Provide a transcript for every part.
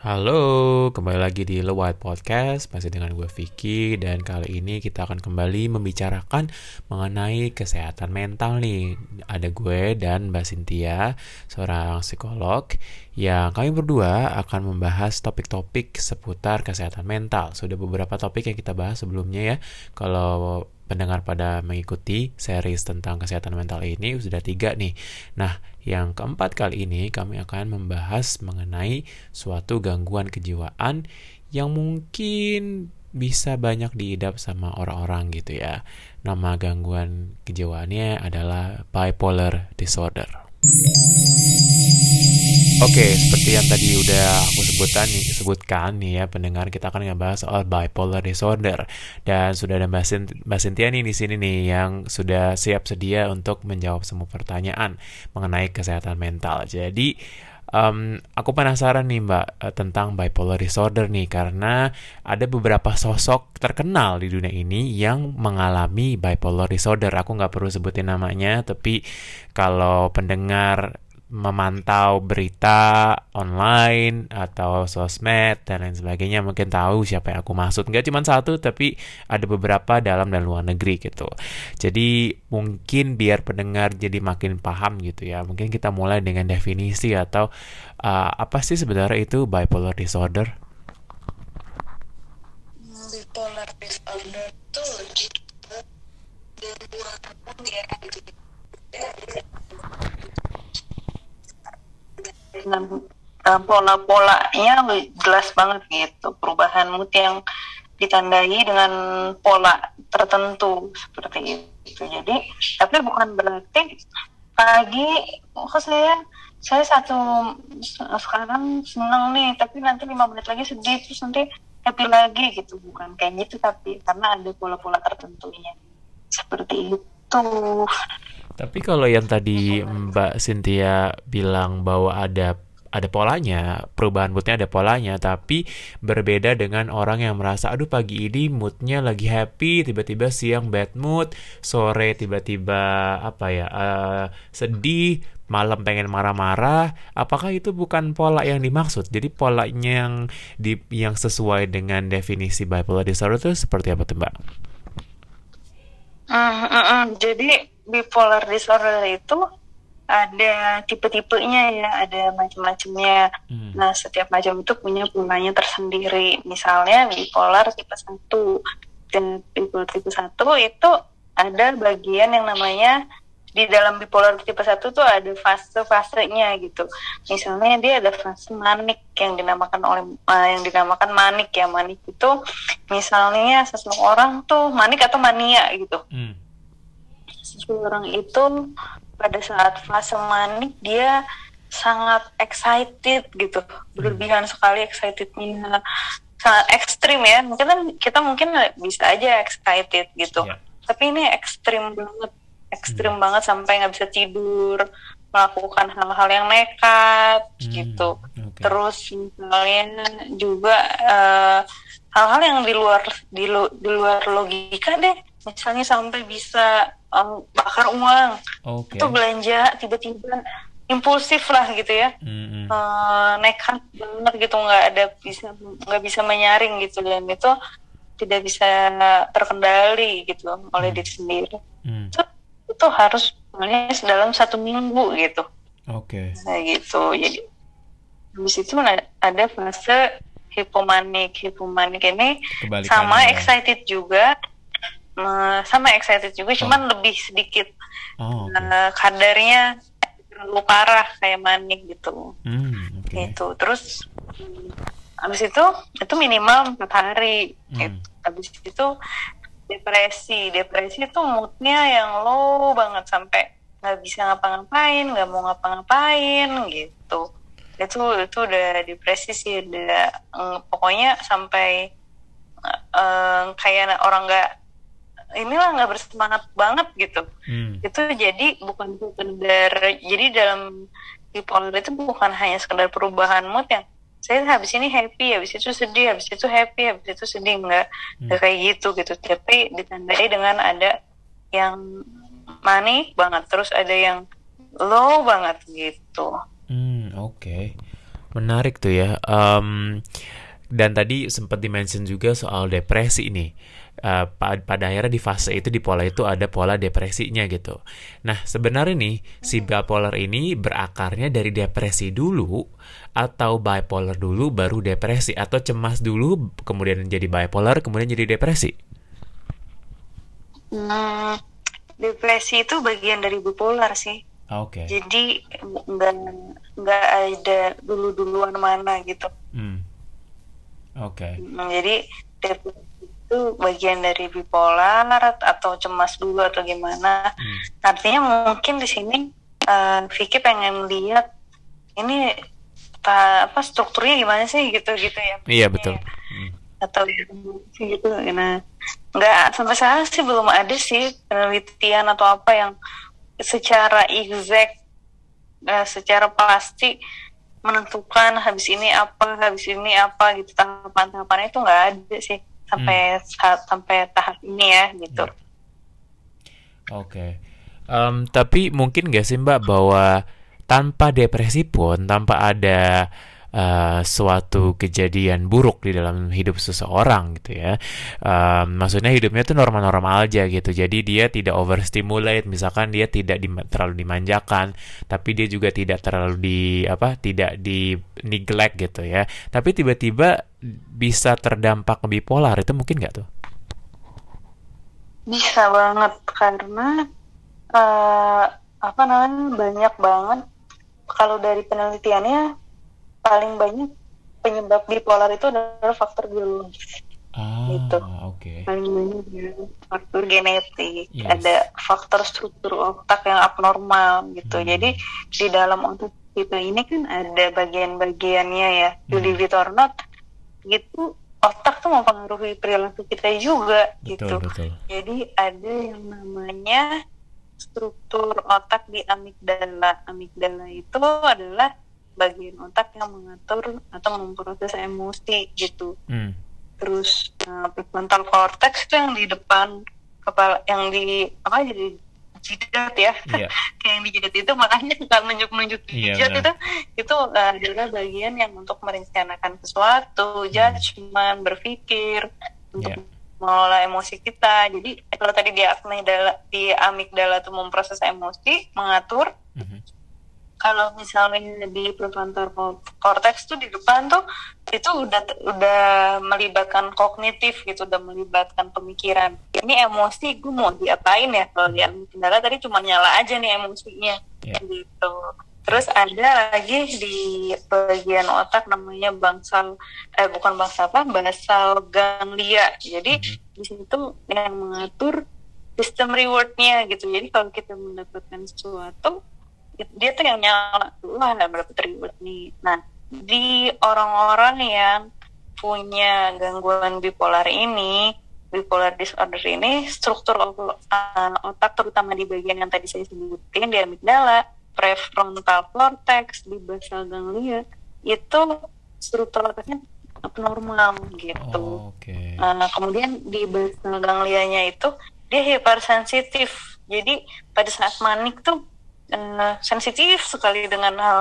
Halo, kembali lagi di White Podcast, masih dengan gue Vicky dan kali ini kita akan kembali membicarakan mengenai kesehatan mental nih. Ada gue dan Mbak Cynthia, seorang psikolog, yang kami berdua akan membahas topik-topik seputar kesehatan mental. Sudah beberapa topik yang kita bahas sebelumnya ya. Kalau pendengar pada mengikuti series tentang kesehatan mental ini sudah tiga nih. Nah, yang keempat kali ini kami akan membahas mengenai suatu gangguan kejiwaan yang mungkin bisa banyak diidap sama orang-orang gitu ya. Nama gangguan kejiwaannya adalah bipolar disorder. Oke, seperti yang tadi udah aku sebutkan nih, sebutkan nih ya pendengar kita akan ngebahas soal bipolar disorder dan sudah ada Mbak, Mbak Cynthia nih di sini nih yang sudah siap sedia untuk menjawab semua pertanyaan mengenai kesehatan mental. Jadi um, aku penasaran nih Mbak eh, tentang bipolar disorder nih karena ada beberapa sosok terkenal di dunia ini yang mengalami bipolar disorder. Aku nggak perlu sebutin namanya, tapi kalau pendengar memantau berita online atau sosmed dan lain sebagainya. Mungkin tahu siapa yang aku maksud. Nggak cuma satu tapi ada beberapa dalam dan luar negeri gitu. Jadi mungkin biar pendengar jadi makin paham gitu ya. Mungkin kita mulai dengan definisi atau uh, apa sih sebenarnya itu bipolar disorder? Bipolar disorder gangguan ya dengan uh, pola-polanya jelas banget gitu. Perubahan mood yang ditandai dengan pola tertentu seperti itu. Jadi tapi bukan berarti pagi kok saya satu sekarang senang nih tapi nanti lima menit lagi sedih terus nanti happy lagi gitu. Bukan kayak gitu tapi karena ada pola-pola tertentunya. Seperti itu tapi kalau yang tadi Mbak Cynthia bilang bahwa ada ada polanya, perubahan moodnya ada polanya, tapi berbeda dengan orang yang merasa, aduh pagi ini moodnya lagi happy, tiba-tiba siang bad mood, sore tiba-tiba apa ya uh, sedih, malam pengen marah-marah, apakah itu bukan pola yang dimaksud? Jadi polanya yang di yang sesuai dengan definisi bipolar disorder itu seperti apa tuh Mbak? Uh, uh, uh, jadi bipolar disorder itu ada tipe-tipenya ya, ada macam-macamnya. Hmm. Nah, setiap macam itu punya polanya tersendiri. Misalnya bipolar tipe 1 dan bipolar tipe 1 itu ada bagian yang namanya di dalam bipolar tipe 1 tuh ada fase-fasenya gitu. Misalnya dia ada fase manik yang dinamakan oleh uh, yang dinamakan manik ya. Manik itu misalnya seseorang tuh manik atau mania gitu. Hmm. Seseorang itu pada saat fase manik dia sangat excited gitu. Berlebihan hmm. sekali excitednya. Sangat ekstrim ya. Mungkin kan kita mungkin bisa aja excited gitu. Yeah. Tapi ini ekstrim banget ekstrim hmm. banget sampai nggak bisa tidur melakukan hal-hal yang nekat hmm. gitu okay. terus misalnya juga eh, hal-hal yang di luar di, lu, di luar logika deh misalnya sampai bisa um, bakar uang okay. itu belanja tiba-tiba impulsif lah gitu ya mm-hmm. uh, nekat banget gitu nggak ada bisa nggak bisa menyaring gitu dan itu tidak bisa terkendali gitu oleh mm. diri sendiri mm itu harus sebenarnya dalam satu minggu gitu. Oke. Okay. Nah gitu. Jadi habis itu ada fase hipomanik. Hipomanik ini sama ya. excited juga. Sama excited juga, oh. cuman lebih sedikit oh, okay. uh, kadarnya terlalu parah kayak manik gitu. Hmm, okay. Gitu. Terus habis itu itu minimal empat hari. Hmm. Gitu. Habis itu depresi depresi itu moodnya yang low banget sampai nggak bisa ngapa-ngapain nggak mau ngapa-ngapain gitu itu itu udah depresi sih udah mm, pokoknya sampai uh, kayak orang nggak inilah nggak bersemangat banget gitu hmm. itu jadi bukan sekedar jadi dalam bipolar itu bukan hanya sekedar perubahan mood yang saya habis ini happy habis itu sedih habis itu happy habis itu sedih nggak hmm. kayak gitu gitu tapi ditandai dengan ada yang manik banget terus ada yang low banget gitu hmm oke okay. Menarik tuh ya. Um, dan tadi sempat dimention juga soal depresi ini. Uh, pada akhirnya di fase itu di pola itu ada pola depresinya gitu. Nah sebenarnya nih si bipolar ini berakarnya dari depresi dulu atau bipolar dulu baru depresi atau cemas dulu kemudian jadi bipolar kemudian jadi depresi. Hmm, depresi itu bagian dari bipolar sih. Oke. Okay. Jadi nggak nggak ada dulu duluan mana gitu. Hmm. Oke. Okay. Hmm, jadi depresi itu bagian dari bipolar atau cemas dulu atau gimana. Hmm. Artinya mungkin di sini uh, Vicky pengen lihat ini ta, apa strukturnya gimana sih gitu gitu ya. Iya betul. Hmm. Atau gitu. Nah, nggak sampai sekarang sih belum ada sih penelitian atau apa yang secara exact uh, secara pasti menentukan habis ini apa habis ini apa gitu tahapan-tahapannya itu nggak ada sih sampai hmm. saat, sampai tahap ini ya gitu. Ya. Oke, okay. um, tapi mungkin gak sih Mbak bahwa tanpa depresi pun tanpa ada uh, suatu kejadian buruk di dalam hidup seseorang gitu ya. Uh, maksudnya hidupnya tuh normal-normal aja gitu. Jadi dia tidak overstimulate, misalkan dia tidak di, terlalu dimanjakan, tapi dia juga tidak terlalu di apa, tidak di neglect gitu ya. Tapi tiba-tiba bisa terdampak bipolar itu mungkin nggak tuh? Bisa banget karena uh, apa namanya banyak banget kalau dari penelitiannya paling banyak penyebab bipolar itu adalah faktor biologis. Ah, gitu. Okay. Paling banyak ya, faktor genetik, yes. ada faktor struktur otak yang abnormal gitu. Hmm. Jadi di dalam otak kita ini kan ada bagian-bagiannya ya. Hmm. Believe it or not, gitu otak tuh mempengaruhi perilaku kita juga betul, gitu. Betul. Jadi ada yang namanya struktur otak di amigdala. Amigdala itu adalah bagian otak yang mengatur atau memproses emosi gitu. Hmm. Terus uh, prefrontal cortex itu yang di depan kepala yang di apa jadi jidat ya yeah. kayak yang di jidat itu makanya suka menunjuk-nunjuk di yeah, jidat itu itu uh, adalah bagian yang untuk merencanakan sesuatu hmm. judgement berpikir untuk yeah. mengelola emosi kita jadi kalau tadi di amigdala di amigdala itu memproses emosi mengatur mm -hmm kalau misalnya di prefrontal cortex tuh di depan tuh itu udah udah melibatkan kognitif gitu udah melibatkan pemikiran. Ini emosi gue mau diapain ya? Kalau dia kendala tadi cuma nyala aja nih emosinya. Yeah. gitu. Terus ada lagi di bagian otak namanya bangsal eh bukan bangsal apa basal ganglia. Jadi mm -hmm. di situ yang mengatur sistem rewardnya gitu. Jadi kalau kita mendapatkan sesuatu dia tuh yang nyala wah berapa ribet nih nah di orang-orang yang punya gangguan bipolar ini bipolar disorder ini struktur uh, otak terutama di bagian yang tadi saya sebutin di amigdala prefrontal cortex di basal ganglia itu struktur otaknya abnormal gitu. Oh, okay. Nah, kemudian di basal ganglianya itu dia hipersensitif. Jadi pada saat manik tuh uh, sensitif sekali dengan hal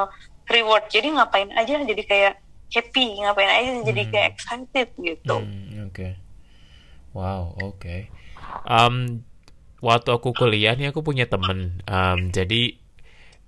reward jadi ngapain aja jadi kayak happy ngapain aja jadi hmm. kayak excited gitu hmm, oke okay. wow oke okay. um, waktu aku kuliah nih aku punya temen um, jadi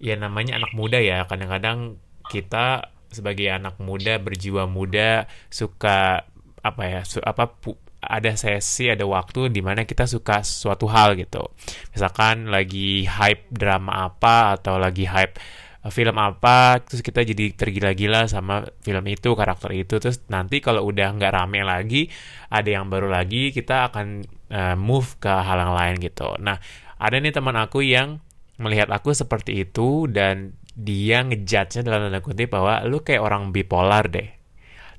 ya namanya anak muda ya kadang-kadang kita sebagai anak muda berjiwa muda suka apa ya su, apa pu, ada sesi, ada waktu di mana kita suka suatu hal gitu. Misalkan lagi hype drama apa atau lagi hype uh, film apa, terus kita jadi tergila-gila sama film itu, karakter itu, terus nanti kalau udah nggak rame lagi, ada yang baru lagi, kita akan uh, move ke hal yang lain gitu. Nah, ada nih teman aku yang melihat aku seperti itu dan dia ngejudge-nya dalam tanda kutip bahwa lu kayak orang bipolar deh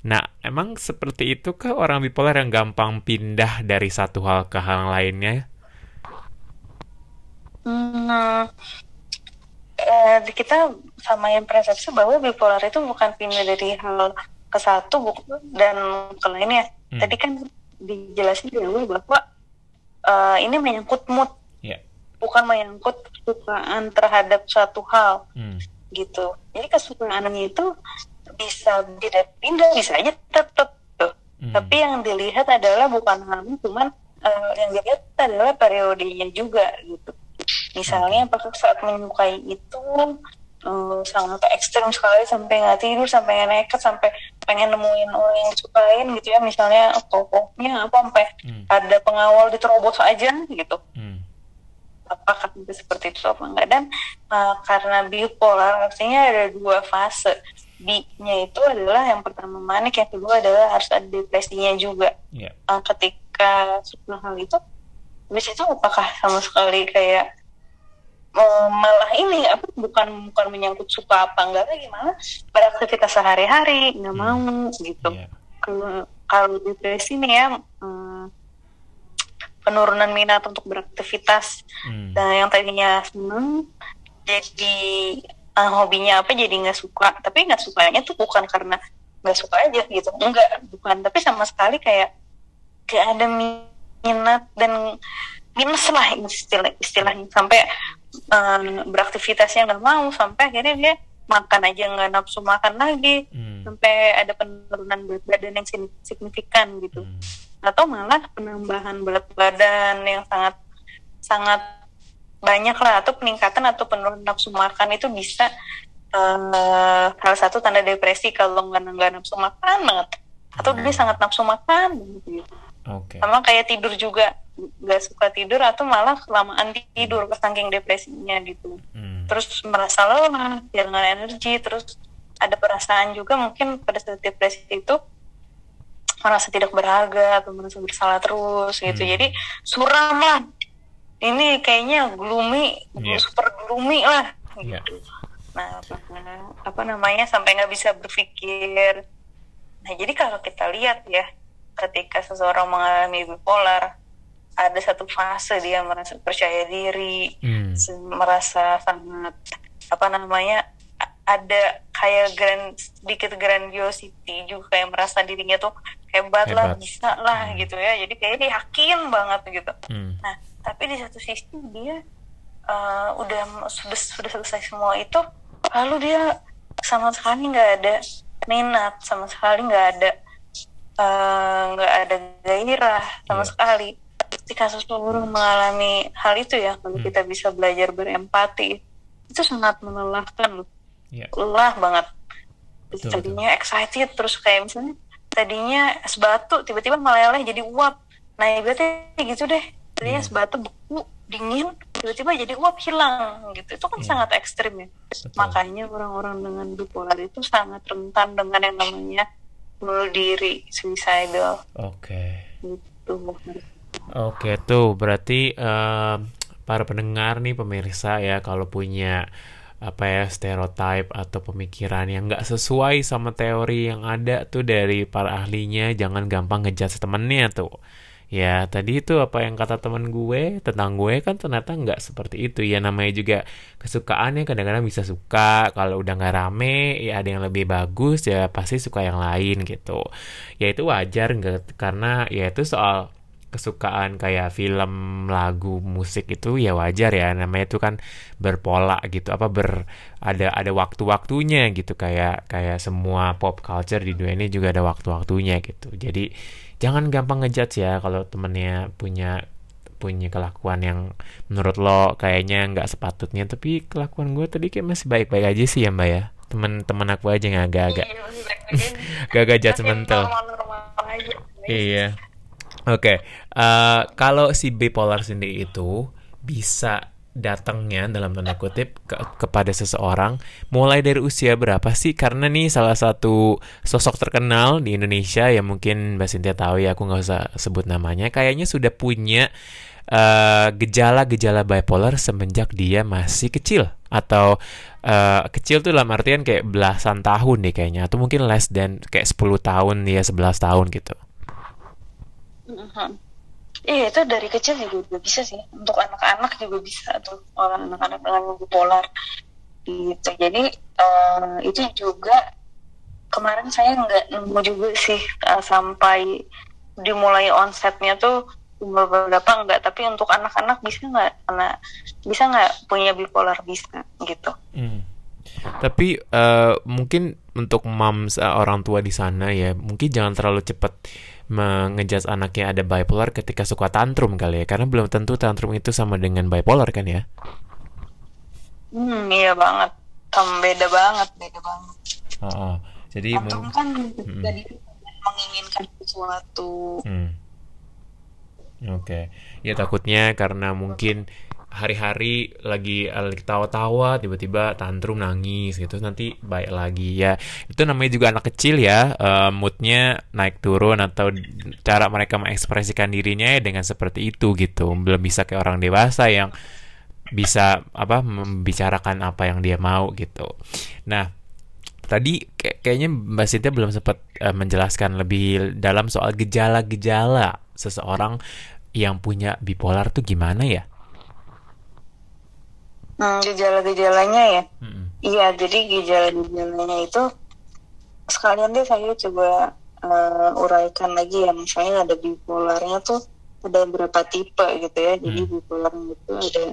Nah, emang seperti itu ke orang bipolar yang gampang pindah dari satu hal ke hal lainnya? Hmm, eh, kita sama yang persepsi bahwa bipolar itu bukan pindah dari hal ke satu dan ke lainnya. Hmm. Tadi kan dijelasin di awal bahwa uh, ini menyangkut mood, yeah. bukan menyangkut kesukaan terhadap suatu hal, hmm. gitu. Jadi kesukaannya itu bisa tidak pindah bisa aja tetap tuh. Hmm. tapi yang dilihat adalah bukan hanya cuman uh, yang dilihat adalah periodenya juga gitu. Misalnya apakah saat menyukai itu uh, sangat ekstrem sekali sampai nggak tidur sampai nekat sampai pengen nemuin orang yang disukain gitu ya. Misalnya tokohnya apa sampai hmm. ada pengawal diterobos aja gitu. Hmm. apakah itu seperti itu apa enggak dan uh, karena bipolar artinya ada dua fase B-nya itu adalah yang pertama manik, yang kedua adalah harus ada depresinya juga. Yeah. Uh, ketika sebuah hal itu, habis itu apakah sama sekali kayak uh, malah ini apa bukan bukan menyangkut suka apa enggak lagi malah beraktivitas sehari-hari nggak hmm. mau gitu. Yeah. Kalau kalau depresi nih ya um, penurunan minat untuk beraktivitas hmm. dan yang tadinya seneng jadi uh, hobinya apa jadi nggak suka. Tapi nggak sukanya tuh bukan karena nggak suka aja gitu. Enggak bukan. Tapi sama sekali kayak kayak ada minat dan minus lah istilah istilahnya. Sampai um, beraktivitasnya nggak mau sampai akhirnya dia makan aja nggak nafsu makan lagi. Hmm. sampai ada penurunan berat badan yang signifikan gitu. Hmm. atau malah penambahan berat badan yang sangat sangat banyak lah atau peningkatan atau penurunan nafsu makan itu bisa uh, salah satu tanda depresi kalau nggak nggak nafsu makan banget atau hmm. dia sangat nafsu makan gitu. Okay. Sama kayak tidur juga nggak suka tidur atau malah kelamaan tidur hmm. saking depresinya gitu. Hmm. Terus merasa lelah, kehilangan energi, terus ada perasaan juga mungkin pada saat depresi itu merasa tidak berharga atau merasa bersalah terus gitu. Hmm. Jadi suram lah ini kayaknya gloomy yeah. super gloomy lah yeah. gitu nah apa, apa namanya sampai nggak bisa berpikir nah jadi kalau kita lihat ya ketika seseorang mengalami bipolar ada satu fase dia merasa percaya diri mm. merasa sangat apa namanya ada kayak grand sedikit grandiosity juga kayak merasa dirinya tuh hebat, hebat. lah bisa lah hmm. gitu ya jadi kayak dia yakin banget gitu hmm. nah tapi di satu sisi dia uh, udah sudah sudah selesai semua itu lalu dia sama sekali nggak ada minat sama sekali nggak ada eh, nggak uh, ada gairah sama yeah. sekali ketika seseorang mengalami hal itu ya kalau hmm. kita bisa belajar berempati itu sangat melelahkan loh yeah. lelah banget betul, tadinya betul. excited terus kayak misalnya tadinya es batu tiba-tiba meleleh jadi uap nah ibaratnya gitu deh tadinya yeah. sebatu beku dingin tiba-tiba jadi uap hilang gitu itu kan yeah. sangat ekstrim ya Betul. makanya orang-orang dengan bipolar itu sangat rentan dengan yang namanya bunuh diri suicidal oke okay. gitu oke okay, tuh berarti uh, para pendengar nih pemirsa ya kalau punya apa ya stereotip atau pemikiran yang nggak sesuai sama teori yang ada tuh dari para ahlinya jangan gampang ngejudge temennya tuh Ya, tadi itu apa yang kata teman gue tentang gue kan ternyata nggak seperti itu. Ya namanya juga kesukaannya kadang-kadang bisa suka. Kalau udah nggak rame, ya ada yang lebih bagus, ya pasti suka yang lain gitu. Ya itu wajar nggak karena ya itu soal kesukaan kayak film, lagu, musik itu ya wajar ya namanya itu kan berpola gitu apa ber ada ada waktu-waktunya gitu kayak kayak semua pop culture di dunia ini juga ada waktu-waktunya gitu. Jadi jangan gampang ngejudge ya kalau temennya punya punya kelakuan yang menurut lo kayaknya nggak sepatutnya. Tapi kelakuan gue tadi kayak masih baik-baik aja sih ya mbak ya. Temen-temen aku aja nggak agak-agak gak agak judgmental iya. Oke okay. uh, eh, kalau si bipolar sendiri itu bisa datangnya dalam tanda kutip ke, kepada seseorang mulai dari usia berapa sih karena nih salah satu sosok terkenal di Indonesia yang mungkin Mbak Cynthia tahu ya aku nggak usah sebut namanya kayaknya sudah punya eh, gejala-gejala uh, bipolar semenjak dia masih kecil atau uh, kecil tuh dalam artian kayak belasan tahun deh kayaknya atau mungkin less dan kayak 10 tahun ya 11 tahun gitu. Uh-huh. Iya itu dari kecil juga bisa sih. Untuk anak-anak juga bisa tuh. Orang anak-anak dengan bipolar gitu. Jadi uh, itu juga kemarin saya nggak nemu juga sih uh, sampai dimulai onsetnya tuh umur berapa enggak tapi untuk anak-anak bisa nggak? Karena bisa nggak punya bipolar bisa gitu. Hmm. Tapi uh, mungkin untuk moms uh, orang tua di sana ya, mungkin jangan terlalu cepat mengejat anaknya ada bipolar ketika suka tantrum kali ya, karena belum tentu tantrum itu sama dengan bipolar kan ya? Hmm, iya banget. Um, beda banget, beda banget. Uh, uh. Jadi tantrum kan hmm. menginginkan sesuatu. Hmm. Oke, okay. ya takutnya karena mungkin hari-hari lagi lagi tawa-tawa tiba-tiba tantrum nangis gitu nanti baik lagi ya. Itu namanya juga anak kecil ya. Uh, moodnya naik turun atau cara mereka mengekspresikan dirinya ya dengan seperti itu gitu. Belum bisa kayak orang dewasa yang bisa apa membicarakan apa yang dia mau gitu. Nah tadi kayak, kayaknya Mbak Sintia belum sempat uh, menjelaskan lebih dalam soal gejala-gejala seseorang yang punya bipolar tuh gimana ya? Hmm, gejala-gejalanya ya. Hmm. Iya, jadi gejala-gejalanya itu sekalian deh saya coba uh, uraikan lagi ya. Misalnya ada bipolarnya tuh ada berapa tipe gitu ya. Jadi hmm. bipolar itu ada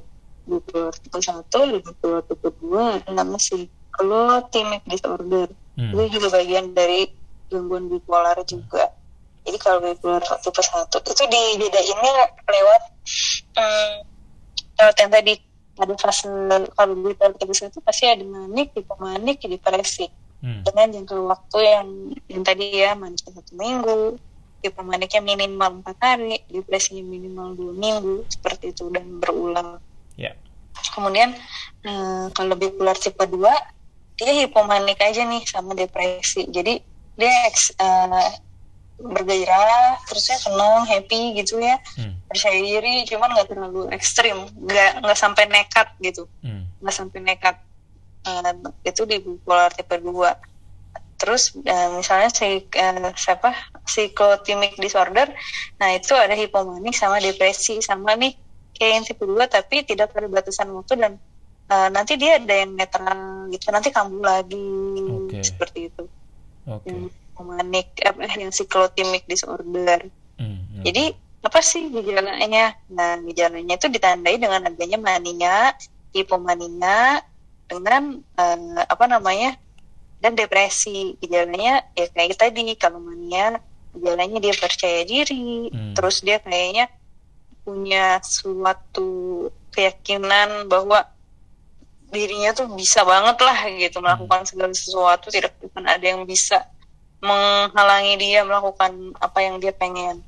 bipolar tipe satu, ada bipolar tipe dua, ada namanya cyclothymic disorder. Hmm. Itu juga bagian dari gangguan bipolar juga. Jadi kalau bipolar tipe satu itu dibedainnya lewat hmm, lewat yang tadi ada fase kalau bipolar tipe satu pasti ada manik, hipomanik, depresi hmm. dengan jangka waktu yang yang tadi ya manik satu minggu, hipomaniknya minimal empat hari, depresinya minimal dua minggu seperti itu dan berulang. Yeah. Kemudian hmm, kalau bipolar tipe dua dia hipomanik aja nih sama depresi. Jadi dia uh, bergairah terusnya senang happy gitu ya hmm. Percaya diri cuman nggak terlalu ekstrim nggak nggak sampai nekat gitu hmm. nggak hmm. sampai nekat uh, itu di bipolar tipe 2 terus uh, misalnya si uh, siapa psikotimik disorder nah itu ada hipomanik sama depresi sama nih kayak yang tipe 2 tapi tidak ada batasan waktu dan uh, nanti dia ada yang netral gitu nanti kambuh lagi okay. seperti itu okay manik apa yang siklotimik disorder. Hmm, hmm. Jadi apa sih gejalanya? Nah, gejalanya itu ditandai dengan adanya mania, hipomania dengan uh, apa namanya? dan depresi. Gejalanya ya kayak tadi kalau mania gejalanya dia percaya diri, hmm. terus dia kayaknya punya suatu keyakinan bahwa dirinya tuh bisa banget lah gitu melakukan segala sesuatu tidak akan ada yang bisa menghalangi dia melakukan apa yang dia pengen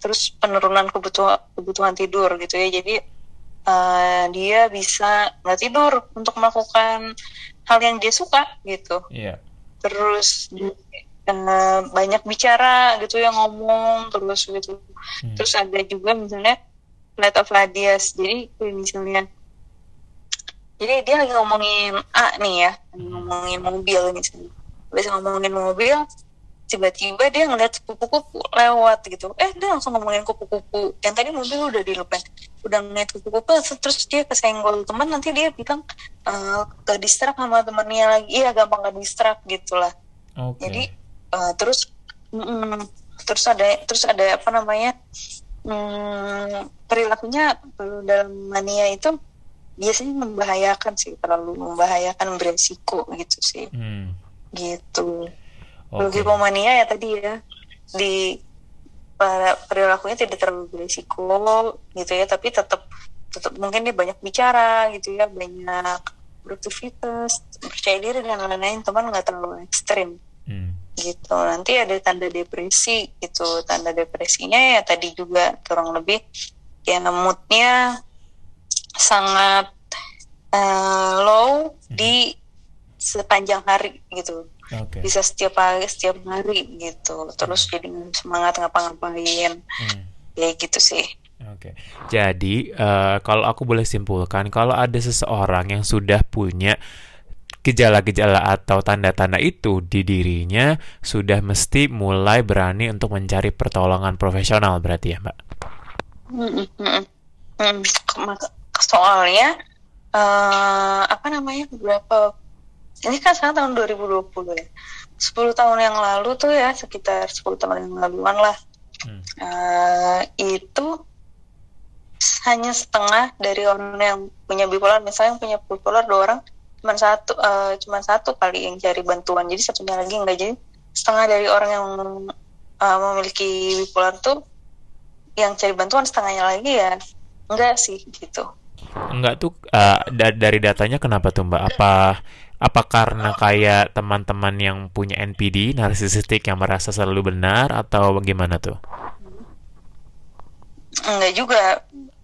terus penurunan kebutuhan kebutuhan tidur gitu ya. Jadi uh, dia bisa nggak tidur untuk melakukan hal yang dia suka gitu. Yeah. terus uh, banyak bicara gitu ya ngomong terus gitu. Hmm. terus ada juga misalnya flight of radius jadi misalnya jadi dia lagi ngomongin A nih ya ngomongin mobil misalnya. Bisa ngomongin mobil tiba-tiba dia ngeliat kupu-kupu lewat gitu. Eh dia langsung ngomongin kupu-kupu. Yang tadi mobil udah dilepas. Udah ngeliat kupu-kupu terus dia kesenggol teman nanti dia bilang e, ke distrak sama temennya lagi. Iya gampang ke distrak gitulah. Okay. jadi uh, terus mm, terus ada terus ada apa namanya mm, perilakunya dalam mania itu biasanya membahayakan sih terlalu membahayakan beresiko gitu sih. Hmm. gitu Okay. Logipomania ya tadi ya di para perilakunya tidak terlalu berisiko gitu ya, tapi tetap tetap mungkin dia banyak bicara gitu ya, banyak beraktivitas, percaya diri dan lain-lain, teman nggak terlalu ekstrim. Hmm. gitu nanti ada tanda depresi gitu tanda depresinya ya tadi juga kurang lebih ya moodnya sangat uh, low hmm. di sepanjang hari gitu okay. bisa setiap hari setiap hari gitu terus hmm. jadi semangat ngapa-ngapain hmm. ya gitu sih Oke, okay. jadi uh, kalau aku boleh simpulkan, kalau ada seseorang yang sudah punya gejala-gejala atau tanda-tanda itu di dirinya, sudah mesti mulai berani untuk mencari pertolongan profesional, berarti ya, Mbak? Hmm, hmm, hmm. Soalnya, uh, apa namanya beberapa ini kan sekarang tahun 2020 ya. 10 tahun yang lalu tuh ya sekitar 10 tahun yang laluan lah. Hmm. uh, itu hanya setengah dari orang yang punya bipolar. Misalnya yang punya bipolar dua orang cuma satu uh, cuma satu kali yang cari bantuan. Jadi satunya lagi enggak jadi setengah dari orang yang uh, memiliki bipolar tuh yang cari bantuan setengahnya lagi ya enggak sih gitu enggak tuh uh, da dari datanya kenapa tuh mbak? Apa apa karena kayak teman-teman yang punya NPD narsisistik yang merasa selalu benar atau bagaimana tuh? Enggak juga.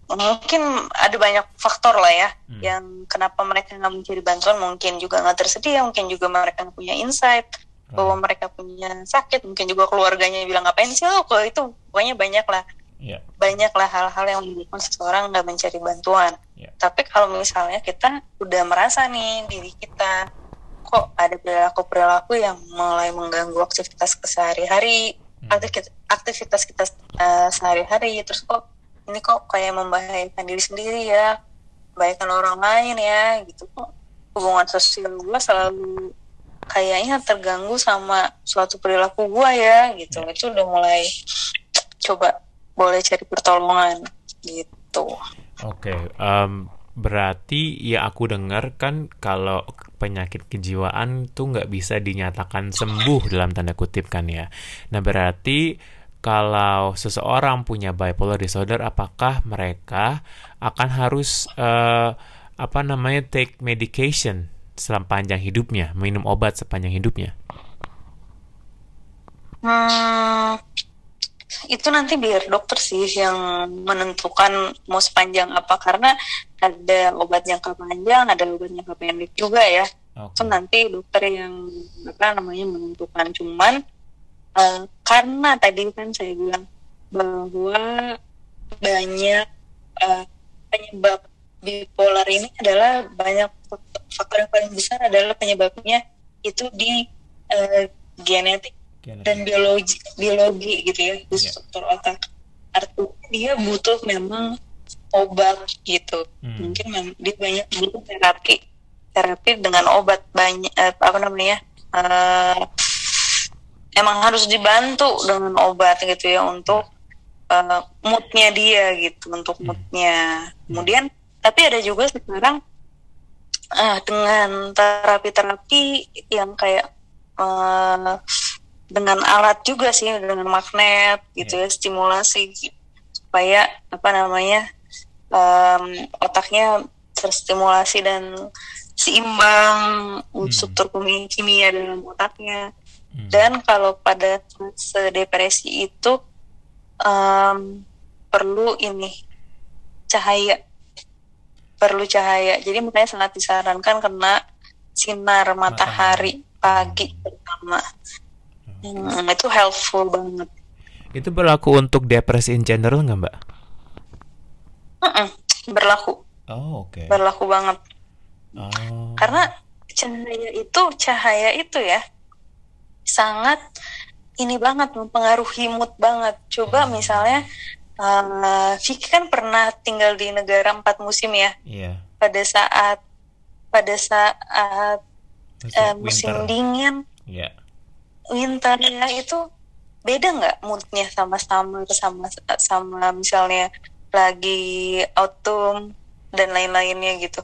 Mungkin ada banyak faktor lah ya hmm. yang kenapa mereka nggak mencari bantuan. Mungkin juga nggak tersedia mungkin juga mereka punya insight hmm. bahwa mereka punya sakit mungkin juga keluarganya bilang ngapain sih lo kok itu pokoknya banyak lah yeah. banyak lah hal-hal yang membuat seseorang nggak mencari bantuan yeah. tapi kalau misalnya kita udah merasa nih diri kita kok ada perilaku-perilaku yang mulai mengganggu aktivitas kesehari-hari hmm. aktivitas aktivitas kita uh, sehari-hari terus kok ini kok kayak membahayakan diri sendiri ya membahayakan orang lain ya gitu kok hubungan sosial gue selalu kayaknya terganggu sama suatu perilaku gue ya gitu ya. itu udah mulai coba boleh cari pertolongan gitu oke okay, um, berarti ya aku dengar kan kalau penyakit kejiwaan tuh nggak bisa dinyatakan sembuh dalam tanda kutip kan ya nah berarti kalau seseorang punya bipolar disorder apakah mereka akan harus uh, apa namanya take medication selama panjang hidupnya, minum obat sepanjang hidupnya? Hmm, itu nanti biar dokter sih yang menentukan mau sepanjang apa karena ada obat jangka panjang, ada obat jangka pendek juga ya. Okay. Itu nanti dokter yang apa namanya menentukan. Cuman uh, karena tadi kan saya bilang bahwa banyak uh, penyebab bipolar ini adalah banyak faktor yang paling besar adalah penyebabnya itu di uh, genetik, dan biologi biologi gitu ya di yeah. struktur otak artinya dia butuh memang obat gitu hmm. mungkin dia banyak butuh terapi terapi dengan obat banyak uh, apa namanya uh, emang harus dibantu dengan obat gitu ya untuk uh, moodnya dia gitu untuk hmm. moodnya kemudian tapi ada juga sekarang uh, dengan terapi-terapi yang kayak uh, dengan alat juga sih dengan magnet gitu ya stimulasi supaya apa namanya um, otaknya terstimulasi dan seimbang hmm. struktur kimia dalam otaknya Hmm. Dan kalau pada fase depresi itu um, perlu ini cahaya, perlu cahaya. Jadi makanya sangat disarankan kena sinar matahari, pagi pertama. Hmm. Itu helpful banget. Itu berlaku untuk depresi in general nggak mbak? Mm -mm, berlaku. Oh oke. Okay. Berlaku banget. Oh. Karena cahaya itu cahaya itu ya sangat ini banget mempengaruhi mood banget. Coba hmm. misalnya uh, Vicky kan pernah tinggal di negara empat musim ya. Yeah. Pada saat pada saat uh, musim winter. dingin, yeah. Winter ya itu beda nggak moodnya sama-sama sama sama misalnya lagi autumn dan lain-lainnya gitu.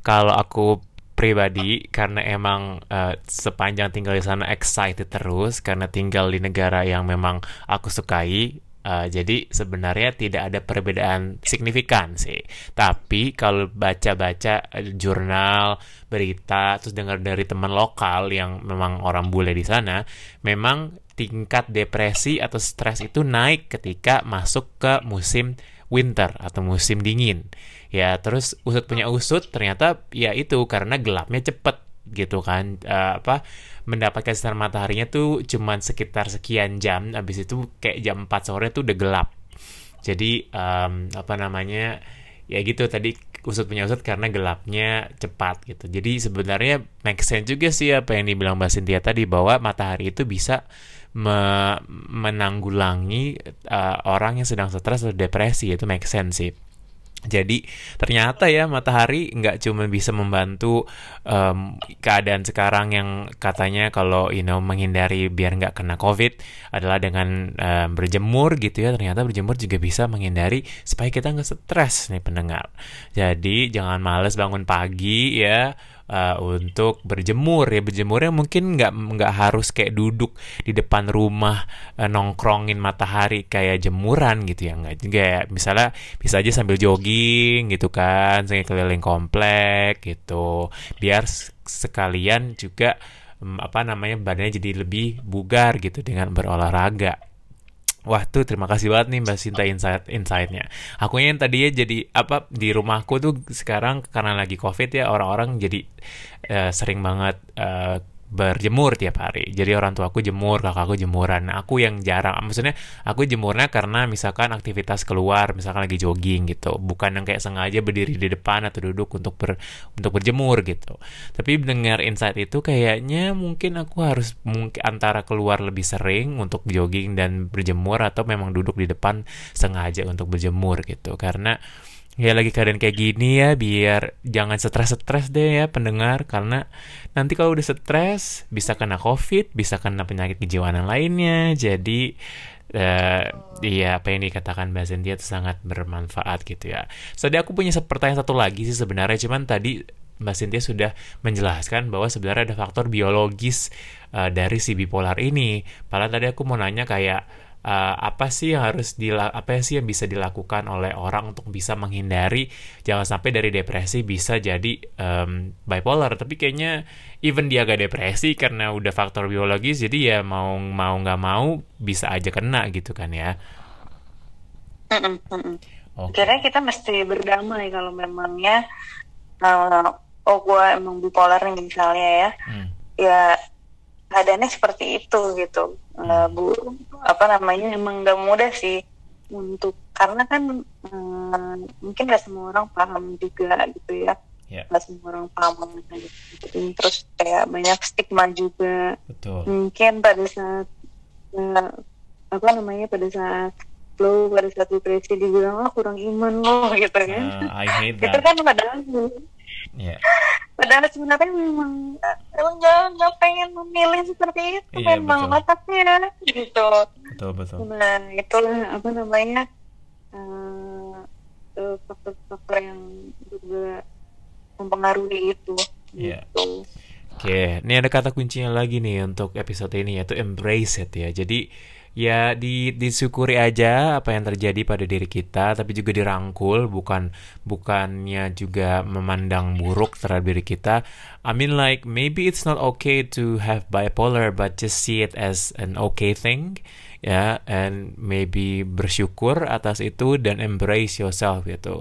Kalau aku pribadi karena emang uh, sepanjang tinggal di sana excited terus karena tinggal di negara yang memang aku sukai Uh, jadi sebenarnya tidak ada perbedaan signifikan sih. Tapi kalau baca-baca uh, jurnal, berita, terus dengar dari teman lokal yang memang orang bule di sana, memang tingkat depresi atau stres itu naik ketika masuk ke musim winter atau musim dingin ya terus usut punya usut ternyata ya itu karena gelapnya cepet gitu kan. Uh, apa mendapatkan sinar mataharinya tuh cuman sekitar sekian jam. Habis itu kayak jam 4 sore tuh udah gelap. Jadi um, apa namanya ya gitu tadi usut punya usut karena gelapnya cepat gitu. Jadi sebenarnya make sense juga sih apa yang dibilang Mbak Cynthia tadi bahwa matahari itu bisa me menanggulangi uh, orang yang sedang stres atau depresi. Itu make sense sih jadi ternyata ya matahari nggak cuma bisa membantu um, keadaan sekarang yang katanya kalau you know menghindari biar nggak kena covid adalah dengan um, berjemur gitu ya ternyata berjemur juga bisa menghindari supaya kita nggak stres nih pendengar. Jadi jangan males bangun pagi ya uh, untuk berjemur ya berjemurnya mungkin nggak nggak harus kayak duduk di depan rumah uh, nongkrongin matahari kayak jemuran gitu ya nggak. Juga ya misalnya bisa aja sambil jogging gitu kan saya keliling komplek gitu. Biar sekalian juga um, apa namanya badannya jadi lebih bugar gitu dengan berolahraga Wah tuh terima kasih banget nih Mbak Sinta insight insightnya. Aku yang tadinya jadi apa di rumahku tuh sekarang karena lagi covid ya orang-orang jadi uh, sering banget uh, berjemur tiap hari. Jadi orang tua aku jemur, kakakku jemuran. Nah, aku yang jarang. Maksudnya aku jemurnya karena misalkan aktivitas keluar, misalkan lagi jogging gitu. Bukan yang kayak sengaja berdiri di depan atau duduk untuk ber, untuk berjemur gitu. Tapi dengar insight itu kayaknya mungkin aku harus mungkin antara keluar lebih sering untuk jogging dan berjemur atau memang duduk di depan sengaja untuk berjemur gitu. Karena ya lagi keadaan kayak gini ya biar jangan stres-stres deh ya pendengar karena nanti kalau udah stres bisa kena covid bisa kena penyakit kejiwaan lainnya jadi uh, iya apa yang dikatakan Mbak Cynthia itu sangat bermanfaat gitu ya. So, tadi aku punya pertanyaan satu lagi sih sebenarnya cuman tadi Mbak Cynthia sudah menjelaskan bahwa sebenarnya ada faktor biologis uh, dari si bipolar ini. Padahal tadi aku mau nanya kayak uh, apa sih yang harus dila apa sih yang bisa dilakukan oleh orang untuk bisa menghindari jangan sampai dari depresi bisa jadi um, bipolar tapi kayaknya even dia agak depresi karena udah faktor biologis jadi ya mau mau nggak mau bisa aja kena gitu kan ya mm -mm, Okay. kita mesti berdamai kalau memangnya uh, oh gue emang bipolar nih misalnya ya hmm. ya keadaannya seperti itu gitu uh, bu apa namanya emang nggak mudah sih untuk karena kan um, mungkin nggak semua orang paham juga gitu ya yeah. nggak semua orang paham gitu. terus kayak banyak stigma juga Betul. mungkin pada saat uh, apa namanya pada saat lo pada saat depresi dibilang ah kurang iman lo gitu kan uh, I hate that. itu kan padahal yeah padahal sebenarnya memang emang jangan nggak pengen memilih seperti itu iya, memang betul. otaknya gitu betul betul nah itulah apa namanya faktor-faktor uh, yang juga mempengaruhi itu yeah. gitu. Oke, ini ada kata kuncinya lagi nih untuk episode ini yaitu embrace it ya. Jadi ya di disyukuri aja apa yang terjadi pada diri kita tapi juga dirangkul bukan bukannya juga memandang buruk terhadap diri kita. I mean like maybe it's not okay to have bipolar but just see it as an okay thing ya and maybe bersyukur atas itu dan embrace yourself gitu.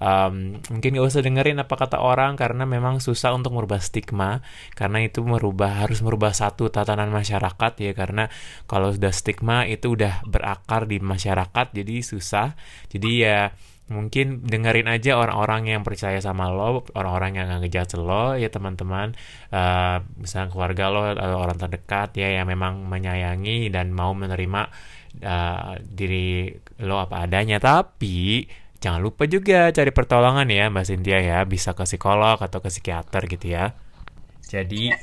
Um, mungkin gak usah dengerin apa kata orang karena memang susah untuk merubah stigma karena itu merubah harus merubah satu tatanan masyarakat ya karena kalau sudah stigma itu udah berakar di masyarakat jadi susah. Jadi ya mungkin dengerin aja orang-orang yang percaya sama lo, orang-orang yang nggak ngejat lo ya teman-teman, uh, misalnya keluarga lo atau orang terdekat ya yang memang menyayangi dan mau menerima uh, diri lo apa adanya. Tapi jangan lupa juga cari pertolongan ya Mbak Cynthia ya, bisa ke psikolog atau ke psikiater gitu ya. Jadi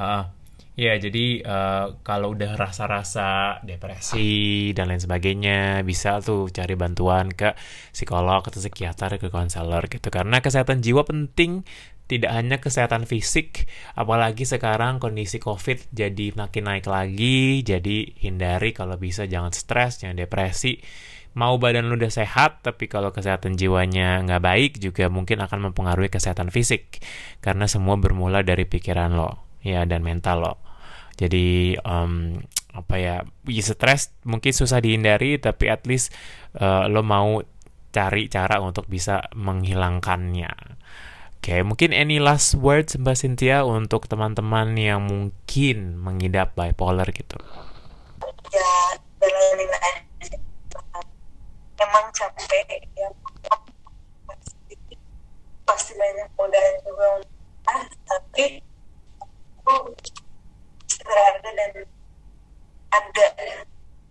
uh, Ya, jadi uh, kalau udah rasa-rasa depresi dan lain sebagainya, bisa tuh cari bantuan ke psikolog atau psikiater, ke konselor gitu. Karena kesehatan jiwa penting, tidak hanya kesehatan fisik, apalagi sekarang kondisi COVID jadi makin naik lagi, jadi hindari kalau bisa jangan stres, jangan depresi. Mau badan lu udah sehat, tapi kalau kesehatan jiwanya nggak baik juga mungkin akan mempengaruhi kesehatan fisik. Karena semua bermula dari pikiran lo, ya, dan mental lo. Jadi um, apa ya, stres mungkin susah dihindari tapi at least uh, lo mau cari cara untuk bisa menghilangkannya. Oke, okay, mungkin any last words Mbak Cynthia untuk teman-teman yang mungkin mengidap bipolar gitu. Ya, jalanin. Emang capek ya. Pasti banyak godaan juga. Ah, tapi berharga dan ada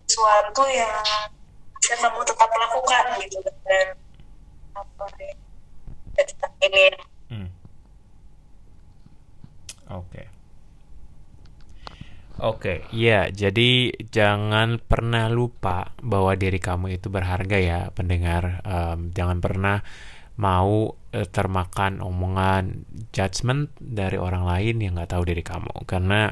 sesuatu yang bisa kamu tetap lakukan gitu dan apa ya tetap ini hmm. oke okay. Oke, okay, ya, jadi jangan pernah lupa bahwa diri kamu itu berharga ya, pendengar. Um, jangan pernah mau uh, termakan omongan judgment dari orang lain yang nggak tahu diri kamu karena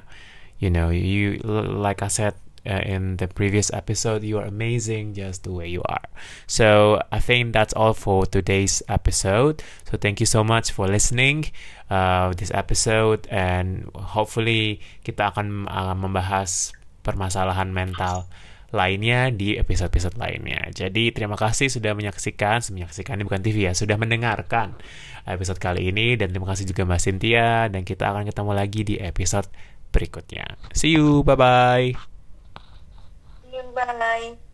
you know you like I said uh, in the previous episode you are amazing just the way you are. So I think that's all for today's episode. So thank you so much for listening uh, this episode. And hopefully kita akan uh, membahas permasalahan mental lainnya di episode-episode lainnya. Jadi terima kasih sudah menyaksikan, menyaksikan ini bukan TV ya, sudah mendengarkan episode kali ini. Dan terima kasih juga Mbak Cynthia. Dan kita akan ketemu lagi di episode berikutnya. See you, bye-bye. See you, bye.